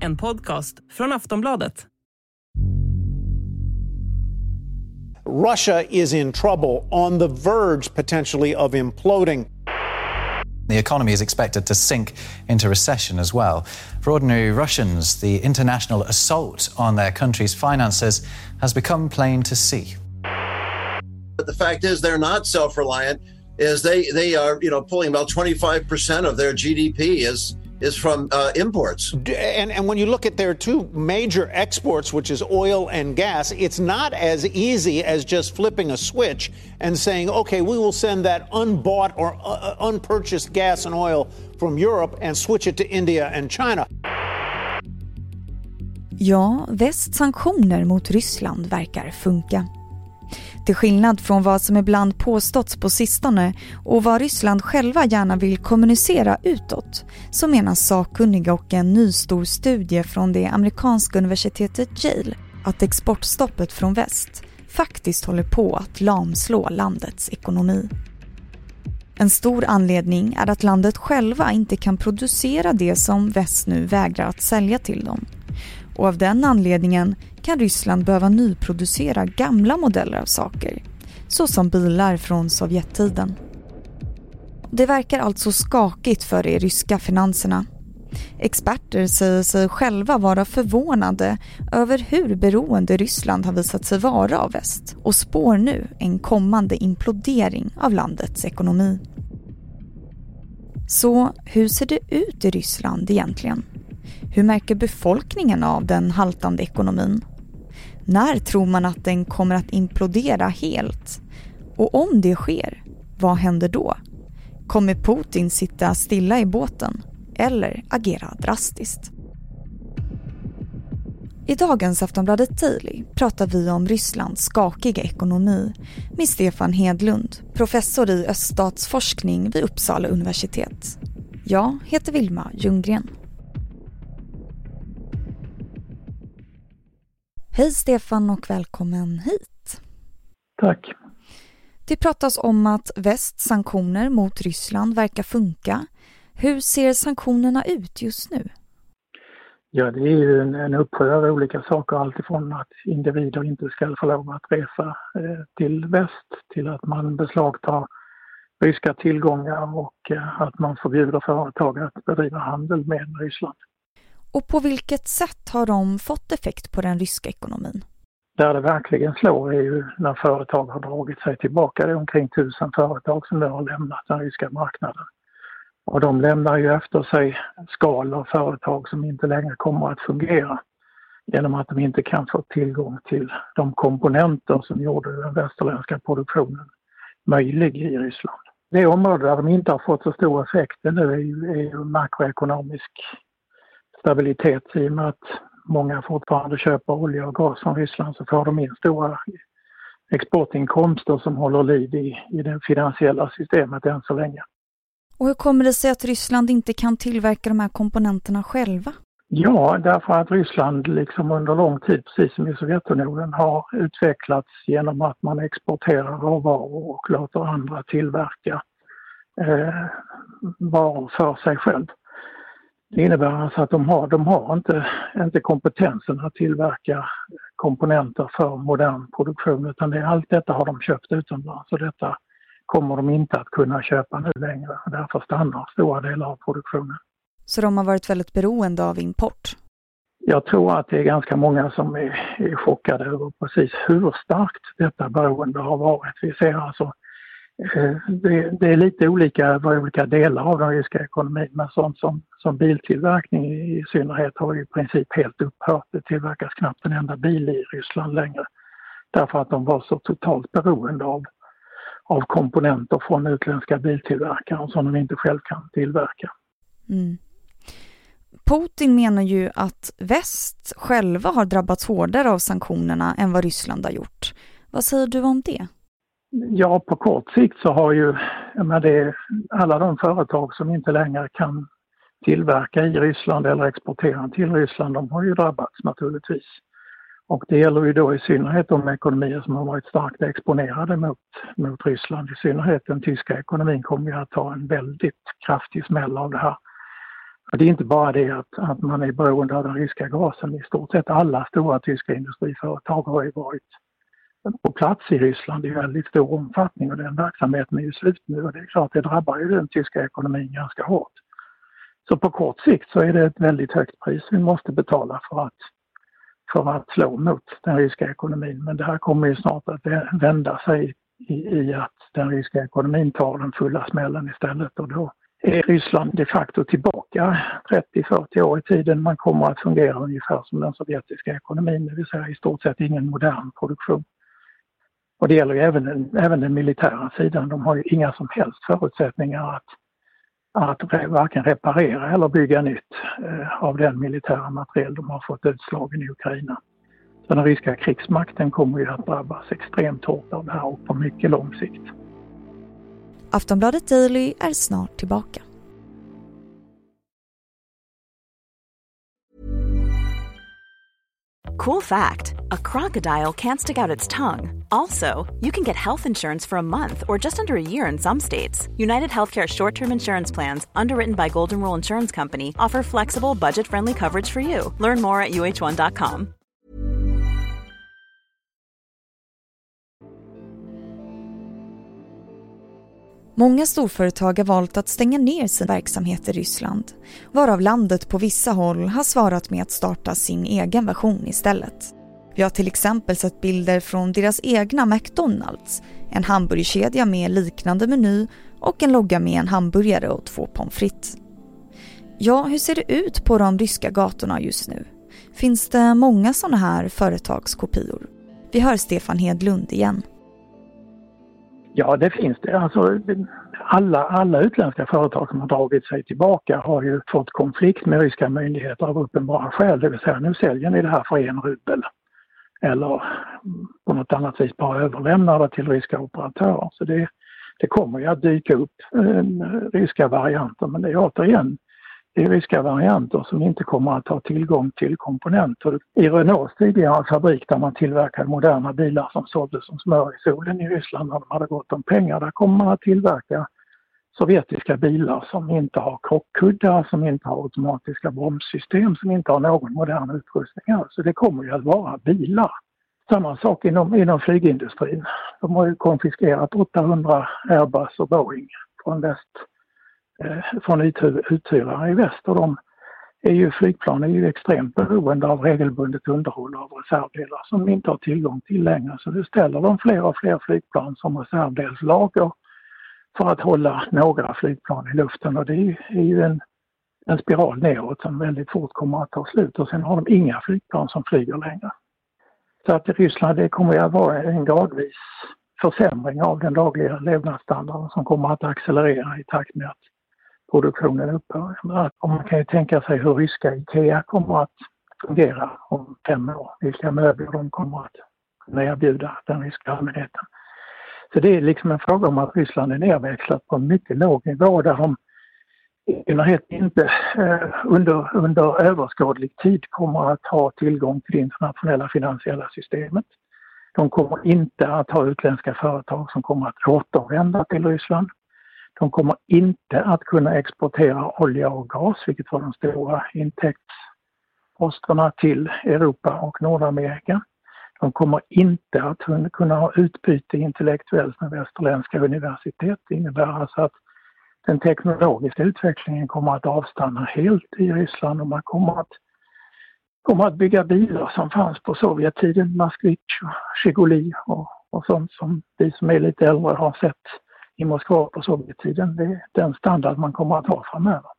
En podcast från Aftonbladet. Russia is in trouble, on the verge potentially of imploding. The economy is expected to sink into recession as well. For ordinary Russians, the international assault on their country's finances has become plain to see. But the fact is, they're not self-reliant. Is they they are you know pulling about 25 percent of their GDP is is from uh, imports. And, and when you look at their two major exports, which is oil and gas, it's not as easy as just flipping a switch and saying, okay, we will send that unbought or uh, uh unpurchased gas and oil from Europe and switch it to India and China. Ja, västs sanktioner mot Ryssland verkar funka. Till skillnad från vad som ibland påståtts på sistone och vad Ryssland själva gärna vill kommunicera utåt så menar sakkunniga och en ny stor studie från det amerikanska universitetet Yale att exportstoppet från väst faktiskt håller på att lamslå landets ekonomi. En stor anledning är att landet själva inte kan producera det som väst nu vägrar att sälja till dem. Och av den anledningen kan Ryssland behöva nyproducera gamla modeller av saker, såsom bilar från Sovjettiden. Det verkar alltså skakigt för de ryska finanserna. Experter säger sig själva vara förvånade över hur beroende Ryssland har visat sig vara av väst och spår nu en kommande implodering av landets ekonomi. Så hur ser det ut i Ryssland egentligen? Hur märker befolkningen av den haltande ekonomin? När tror man att den kommer att implodera helt? Och om det sker, vad händer då? Kommer Putin sitta stilla i båten eller agera drastiskt? I dagens Aftonbladet Daily pratar vi om Rysslands skakiga ekonomi med Stefan Hedlund, professor i öststatsforskning vid Uppsala universitet. Jag heter Vilma Ljunggren. Hej Stefan och välkommen hit. Tack. Det pratas om att västs sanktioner mot Ryssland verkar funka. Hur ser sanktionerna ut just nu? Ja, det är ju en, en uppsjö av olika saker, alltifrån att individer inte ska få lov att resa eh, till väst till att man beslagtar ryska tillgångar och eh, att man förbjuder företag att bedriva handel med Ryssland. Och på vilket sätt har de fått effekt på den ryska ekonomin? Där det verkligen slår är ju när företag har dragit sig tillbaka. Det är omkring tusen företag som nu har lämnat den ryska marknaden. Och de lämnar ju efter sig skal av företag som inte längre kommer att fungera genom att de inte kan få tillgång till de komponenter som gjorde den västerländska produktionen möjlig i Ryssland. Det område där de inte har fått så stor effekt nu är ju, är ju makroekonomisk stabilitet i och med att många fortfarande köper olja och gas från Ryssland så får de in stora exportinkomster som håller liv i, i det finansiella systemet än så länge. Och hur kommer det sig att Ryssland inte kan tillverka de här komponenterna själva? Ja, därför att Ryssland liksom under lång tid, precis som i Sovjetunionen, har utvecklats genom att man exporterar råvaror och låter andra tillverka eh, varor för sig själv. Det innebär alltså att de har, de har inte, inte kompetensen att tillverka komponenter för modern produktion utan det, allt detta har de köpt utomlands och detta kommer de inte att kunna köpa nu längre. Därför stannar stora delar av produktionen. Så de har varit väldigt beroende av import? Jag tror att det är ganska många som är, är chockade över precis hur starkt detta beroende har varit. Vi ser alltså Eh, det, det, är lite olika vad olika delar av den ryska ekonomin men sånt som, som biltillverkning i synnerhet har i princip helt upphört. Det tillverkas knappt en enda bil i Ryssland längre därför att de var så totalt beroende av, av komponenter från utländska biltillverkare som de inte själv kan tillverka. Mm. Putin menar ju att väst själva har drabbats hårdare av sanktionerna än vad Ryssland har gjort. Vad säger du om det? Ja, på kort sikt så har ju men det, alla de företag som inte längre kan tillverka i Ryssland eller exportera till Ryssland, de har ju drabbats naturligtvis. Och det gäller ju då i synnerhet de ekonomier som har varit starkt exponerade mot, mot Ryssland. I synnerhet den tyska ekonomin kommer ju att ta en väldigt kraftig smäll av det här. Och det är inte bara det att, att man är beroende av den ryska gasen. I stort sett alla stora tyska industriföretag har ju varit på plats i Ryssland i väldigt stor omfattning och den verksamheten är ju slut nu och det är klart det drabbar ju den tyska ekonomin ganska hårt. Så på kort sikt så är det ett väldigt högt pris vi måste betala för att, för att slå mot den ryska ekonomin. Men det här kommer ju snart att vända sig i, i att den ryska ekonomin tar den fulla smällen istället och då är Ryssland de facto tillbaka 30-40 år i tiden. Man kommer att fungera ungefär som den sovjetiska ekonomin, det vill säga i stort sett ingen modern produktion. Och det gäller ju även den, även den militära sidan. De har ju inga som helst förutsättningar att, att varken reparera eller bygga nytt eh, av den militära materiel de har fått utslagen i Ukraina. Så den ryska krigsmakten kommer ju att drabbas extremt hårt av det här och på mycket lång sikt. Aftonbladet Daily är snart tillbaka. Cool fact a crocodile can't stick out its tongue. Also, you can get health insurance for a month or just under a year in some states. United Healthcare short term insurance plans, underwritten by Golden Rule Insurance Company, offer flexible, budget friendly coverage for you. Learn more at uh1.com. Många storföretag har valt att stänga ner sin verksamhet i Ryssland, varav landet på vissa håll har svarat med att starta sin egen version istället. Vi har till exempel sett bilder från deras egna McDonalds, en hamburgerkedja med liknande meny och en logga med en hamburgare och två pommes frites. Ja, hur ser det ut på de ryska gatorna just nu? Finns det många sådana här företagskopior? Vi hör Stefan Hedlund igen. Ja, det finns det. Alltså, alla, alla utländska företag som har dragit sig tillbaka har ju fått konflikt med ryska myndigheter av uppenbara skäl. Det vill säga, nu säljer ni det här för en rubel. Eller på något annat vis bara överlämnar det till ryska operatörer. Så det, det kommer ju att dyka upp eh, ryska varianter, men det är återigen det är ryska varianter som inte kommer att ha tillgång till komponenter. I Renaults tidigare fabrik där man tillverkade moderna bilar som såldes som smör i solen i Ryssland när de hade gott om pengar, där kommer man att tillverka sovjetiska bilar som inte har krockkuddar, som inte har automatiska bromssystem, som inte har någon modern utrustning alls. Så det kommer ju att vara bilar. Samma sak inom, inom flygindustrin. De har ju konfiskerat 800 Airbus och Boeing från väst Eh, från uthyrare i väst och de är ju, flygplan är ju extremt beroende av regelbundet underhåll av reservdelar som de inte har tillgång till längre. Så nu ställer de fler och fler flygplan som reservdelslager för att hålla några flygplan i luften och det är ju en, en spiral neråt som väldigt fort kommer att ta slut och sen har de inga flygplan som flyger längre. Så att i Ryssland det kommer att vara en gradvis försämring av den dagliga levnadsstandarden som kommer att accelerera i takt med att produktionen upphör. Och man kan ju tänka sig hur ryska IKEA kommer att fungera om fem år, vilka möbler de kommer att kunna erbjuda den ryska allmänheten. Så det är liksom en fråga om att Ryssland är nedväxlat på en mycket låg nivå där de i synnerhet inte eh, under, under överskådlig tid kommer att ha tillgång till det internationella finansiella systemet. De kommer inte att ha utländska företag som kommer att återvända till Ryssland. De kommer inte att kunna exportera olja och gas, vilket var de stora intäktsposterna till Europa och Nordamerika. De kommer inte att kunna ha utbyte intellektuellt med västerländska universitet. Det innebär alltså att den teknologiska utvecklingen kommer att avstanna helt i Ryssland och man kommer att, kommer att bygga bilar som fanns på Sovjettiden, Moskvitj och Zjiguli och, och sånt som vi som är lite äldre har sett i Moskva på Sovjettiden. Det är den standard man kommer att ha framöver.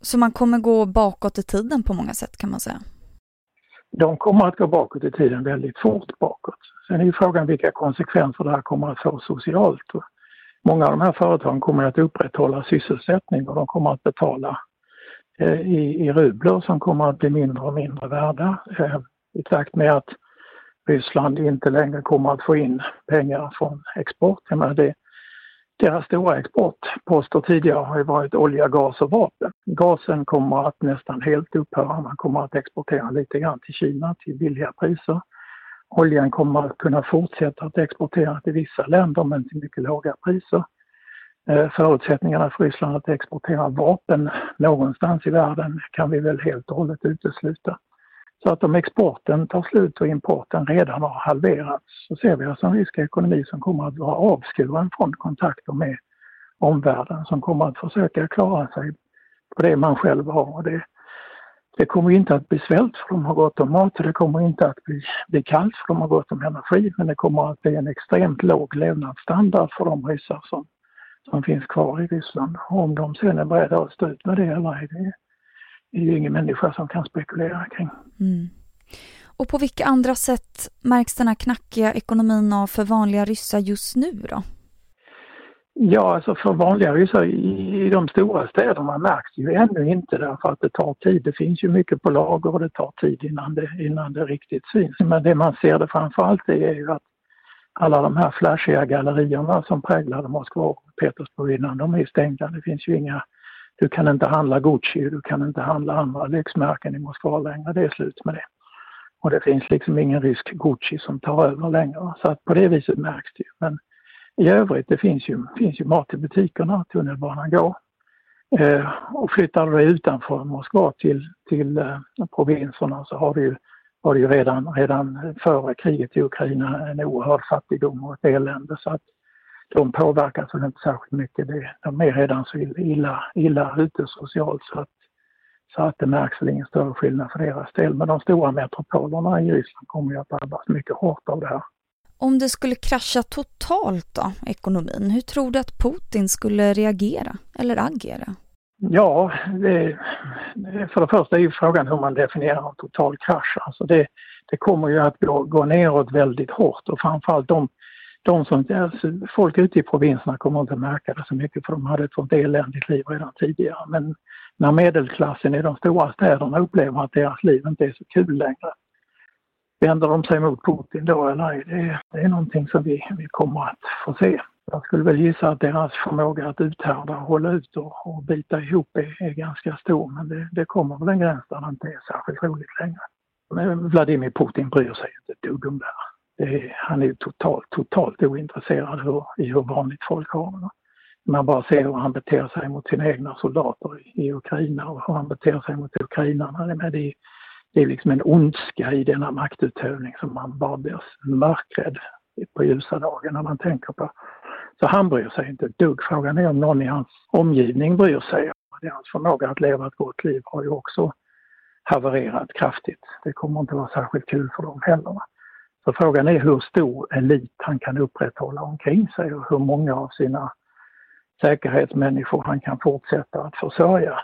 Så man kommer gå bakåt i tiden på många sätt kan man säga? De kommer att gå bakåt i tiden väldigt fort bakåt. Sen är ju frågan vilka konsekvenser det här kommer att få socialt. Många av de här företagen kommer att upprätthålla sysselsättning och de kommer att betala eh, i, i rubler som kommer att bli mindre och mindre värda eh, i takt med att Ryssland inte längre kommer att få in pengar från export. Jag menar det, deras stora exportposter tidigare har ju varit olja, gas och vapen. Gasen kommer att nästan helt upphöra. Man kommer att exportera lite grann till Kina till billiga priser. oljan kommer att kunna fortsätta att exportera till vissa länder men till mycket låga priser. Eh, förutsättningarna för Ryssland att exportera vapen någonstans i världen kan vi väl helt och hållet utesluta. Så att om exporten tar slut och importen redan har halverats så ser vi alltså en rysk ekonomi som kommer att vara avskuren från kontakter med omvärlden som kommer att försöka klara sig på det man själv har. Och det, det kommer inte att bli svält för de har gott om mat och det kommer inte att bli, bli kallt för de har gott om energi men det kommer att bli en extremt låg levnadsstandard för de ryssar som, som finns kvar i Ryssland. Och om de sen är beredda att stå ut med det eller ej, det, är ju ingen människa som kan spekulera kring. Mm. Och på vilka andra sätt märks den här knackiga ekonomin av för vanliga ryssar just nu då? Ja, alltså för vanliga ryssar i, i de stora städerna märks ju ännu inte därför att det tar tid. Det finns ju mycket på lager och det tar tid innan det, innan det riktigt syns. Men det man ser det framförallt är ju att alla de här flashiga gallerierna som präglade Moskva och Petersburg innan, de är stängda. Det finns ju inga du kan inte handla Gucci, du kan inte handla andra lyxmärken i Moskva längre. Det är slut med det. Och det finns liksom ingen rysk Gucci som tar över längre. Så att på det viset märks det ju. Men i övrigt, det finns ju, finns ju mat i butikerna, tunnelbanan går. Eh, och flyttar du utanför Moskva till, till eh, provinserna så har du ju, har du ju redan, redan före kriget i Ukraina en oerhörd fattigdom och ett elände. Så att de påverkas väl inte särskilt mycket. de är redan så illa, illa ute socialt så att, så att det märks väl ingen större skillnad för deras del. Men de stora metropolerna i Ryssland kommer ju att drabbas mycket hårt av det här. Om det skulle krascha totalt då, ekonomin, hur tror du att Putin skulle reagera eller agera? Ja, det, för det första är ju frågan hur man definierar en total krasch. Alltså det, det kommer ju att gå, gå neråt väldigt hårt och framförallt de de som, alltså, folk ute i provinserna kommer inte märka det så mycket för de hade ett sånt eländigt liv redan tidigare. Men när medelklassen i de stora städerna upplever att deras liv inte är så kul längre, vänder de sig mot Putin då eller ej? Det, det är någonting som vi, vi kommer att få se. Jag skulle väl gissa att deras förmåga att uthärda och hålla ut och, och bita ihop är, är ganska stor men det, det kommer väl en gräns där det inte är särskilt roligt längre. Men Vladimir Putin bryr sig inte ett dugg om det här är, han är ju totalt, totalt ointresserad hur, i hur vanligt folk har det. Man bara ser hur han beter sig mot sina egna soldater i, i Ukraina och hur han beter sig mot ukrainarna. Det, är, det är liksom en ondska i denna maktutövning som man bara blir mörkrädd på ljusa dagar när man tänker på. Så han bryr sig inte ett dugg. Frågan är om någon i hans omgivning bryr sig. Hans förmåga att leva ett gott liv har ju också havererat kraftigt. Det kommer inte vara särskilt kul för dem heller. Så frågan är hur stor elit han kan upprätthålla omkring sig och hur många av sina säkerhetsmänniskor han kan fortsätta att försörja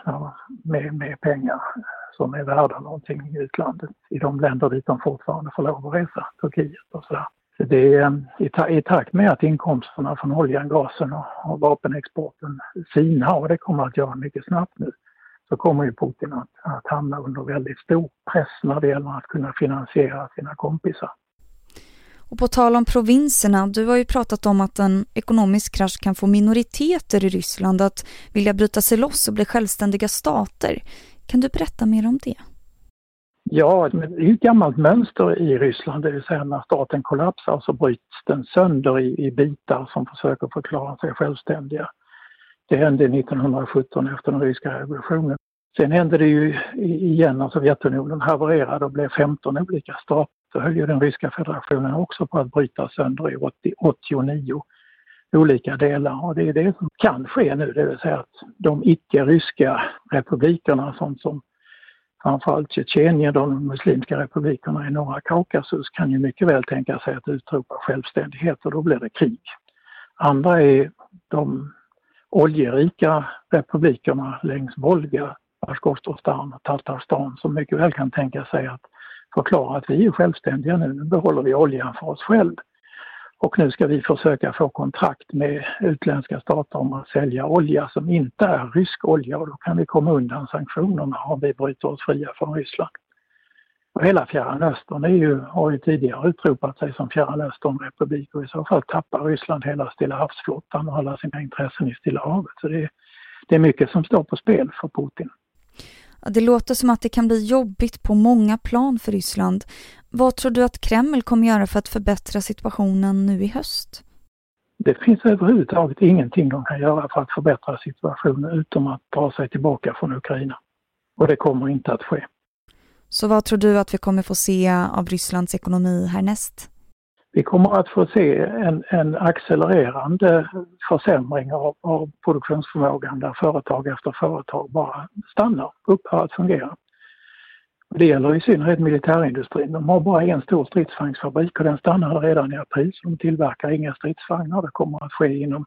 med, med pengar som är värda någonting i utlandet, i de länder dit de fortfarande får lov att resa, Turkiet och sådär. Så det är ehm, i, ta, i takt med att inkomsterna från oljan, gasen och, och vapenexporten sinar, och det kommer att göra mycket snabbt nu, så kommer ju Putin att, att hamna under väldigt stor press när det gäller att kunna finansiera sina kompisar. Och på tal om provinserna, du har ju pratat om att en ekonomisk krasch kan få minoriteter i Ryssland att vilja bryta sig loss och bli självständiga stater. Kan du berätta mer om det? Ja, det är ett gammalt mönster i Ryssland, det vill säga när staten kollapsar så bryts den sönder i, i bitar som försöker förklara sig självständiga. Det hände 1917 efter den ryska revolutionen. Sen hände det ju igen när Sovjetunionen havererade och blev 15 olika stater så höll ju den ryska federationen också på att bryta sönder i 80, 89 olika delar och det är det som kan ske nu, det vill säga att de icke-ryska republikerna som, som framförallt Tjetjenien, de muslimska republikerna i norra Kaukasus kan ju mycket väl tänka sig att utropa självständighet och då blir det krig. Andra är de oljerika republikerna längs Volga, Bashkortostan och Tatarstan som mycket väl kan tänka sig att förklara att vi är självständiga nu, nu behåller vi oljan för oss själva. Och nu ska vi försöka få kontrakt med utländska stater om att sälja olja som inte är rysk olja och då kan vi komma undan sanktionerna om vi bryter oss fria från Ryssland. Och hela Fjärran Östern är ju, har ju tidigare utropat sig som Fjärran Östern-republik och i så fall tappar Ryssland hela Stilla havsflottan och alla sina intressen i Stilla havet. Så det det är mycket som står på spel för Putin. Det låter som att det kan bli jobbigt på många plan för Ryssland. Vad tror du att Kreml kommer göra för att förbättra situationen nu i höst? Det finns överhuvudtaget ingenting de kan göra för att förbättra situationen utom att dra sig tillbaka från Ukraina. Och det kommer inte att ske. Så vad tror du att vi kommer få se av Rysslands ekonomi härnäst? Vi kommer att få se en, en accelererande försämring av, av produktionsförmågan där företag efter företag bara stannar, upphör att fungera. Det gäller i synnerhet militärindustrin. De har bara en stor stridsvagnsfabrik och den stannade redan i april. Så de tillverkar inga stridsvagnar. Det kommer att ske inom,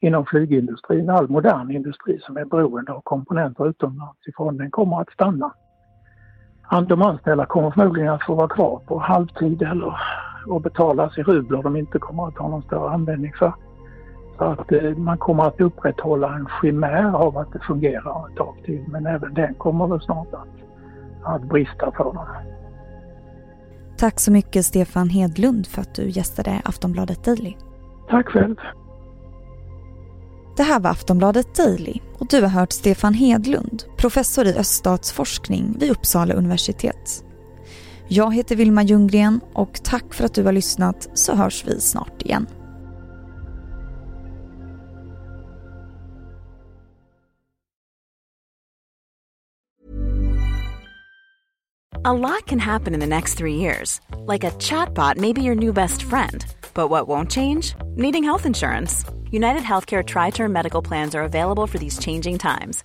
inom flygindustrin. All modern industri som är beroende av komponenter utomlands ifrån, den kommer att stanna. De anställda kommer förmodligen att få vara kvar på halvtid eller och betalas i rubler de inte kommer att ha någon större användning för. Så att eh, man kommer att upprätthålla en chimär av att det fungerar ett tag till men även den kommer väl snart att, att brista för dem. Tack så mycket Stefan Hedlund för att du gästade Aftonbladet Daily. Tack själv. Det här var Aftonbladet Daily och du har hört Stefan Hedlund, professor i öststatsforskning vid Uppsala universitet. Jag heter Vilma Ljunggren och tack för att du har lyssnat så hörs vi snart igen. A lot can happen in the next three years. Like a chatbot may be your new best friend. But what won't change? Needing health insurance. United Healthcare Tri Term Medical Plans are available for these changing times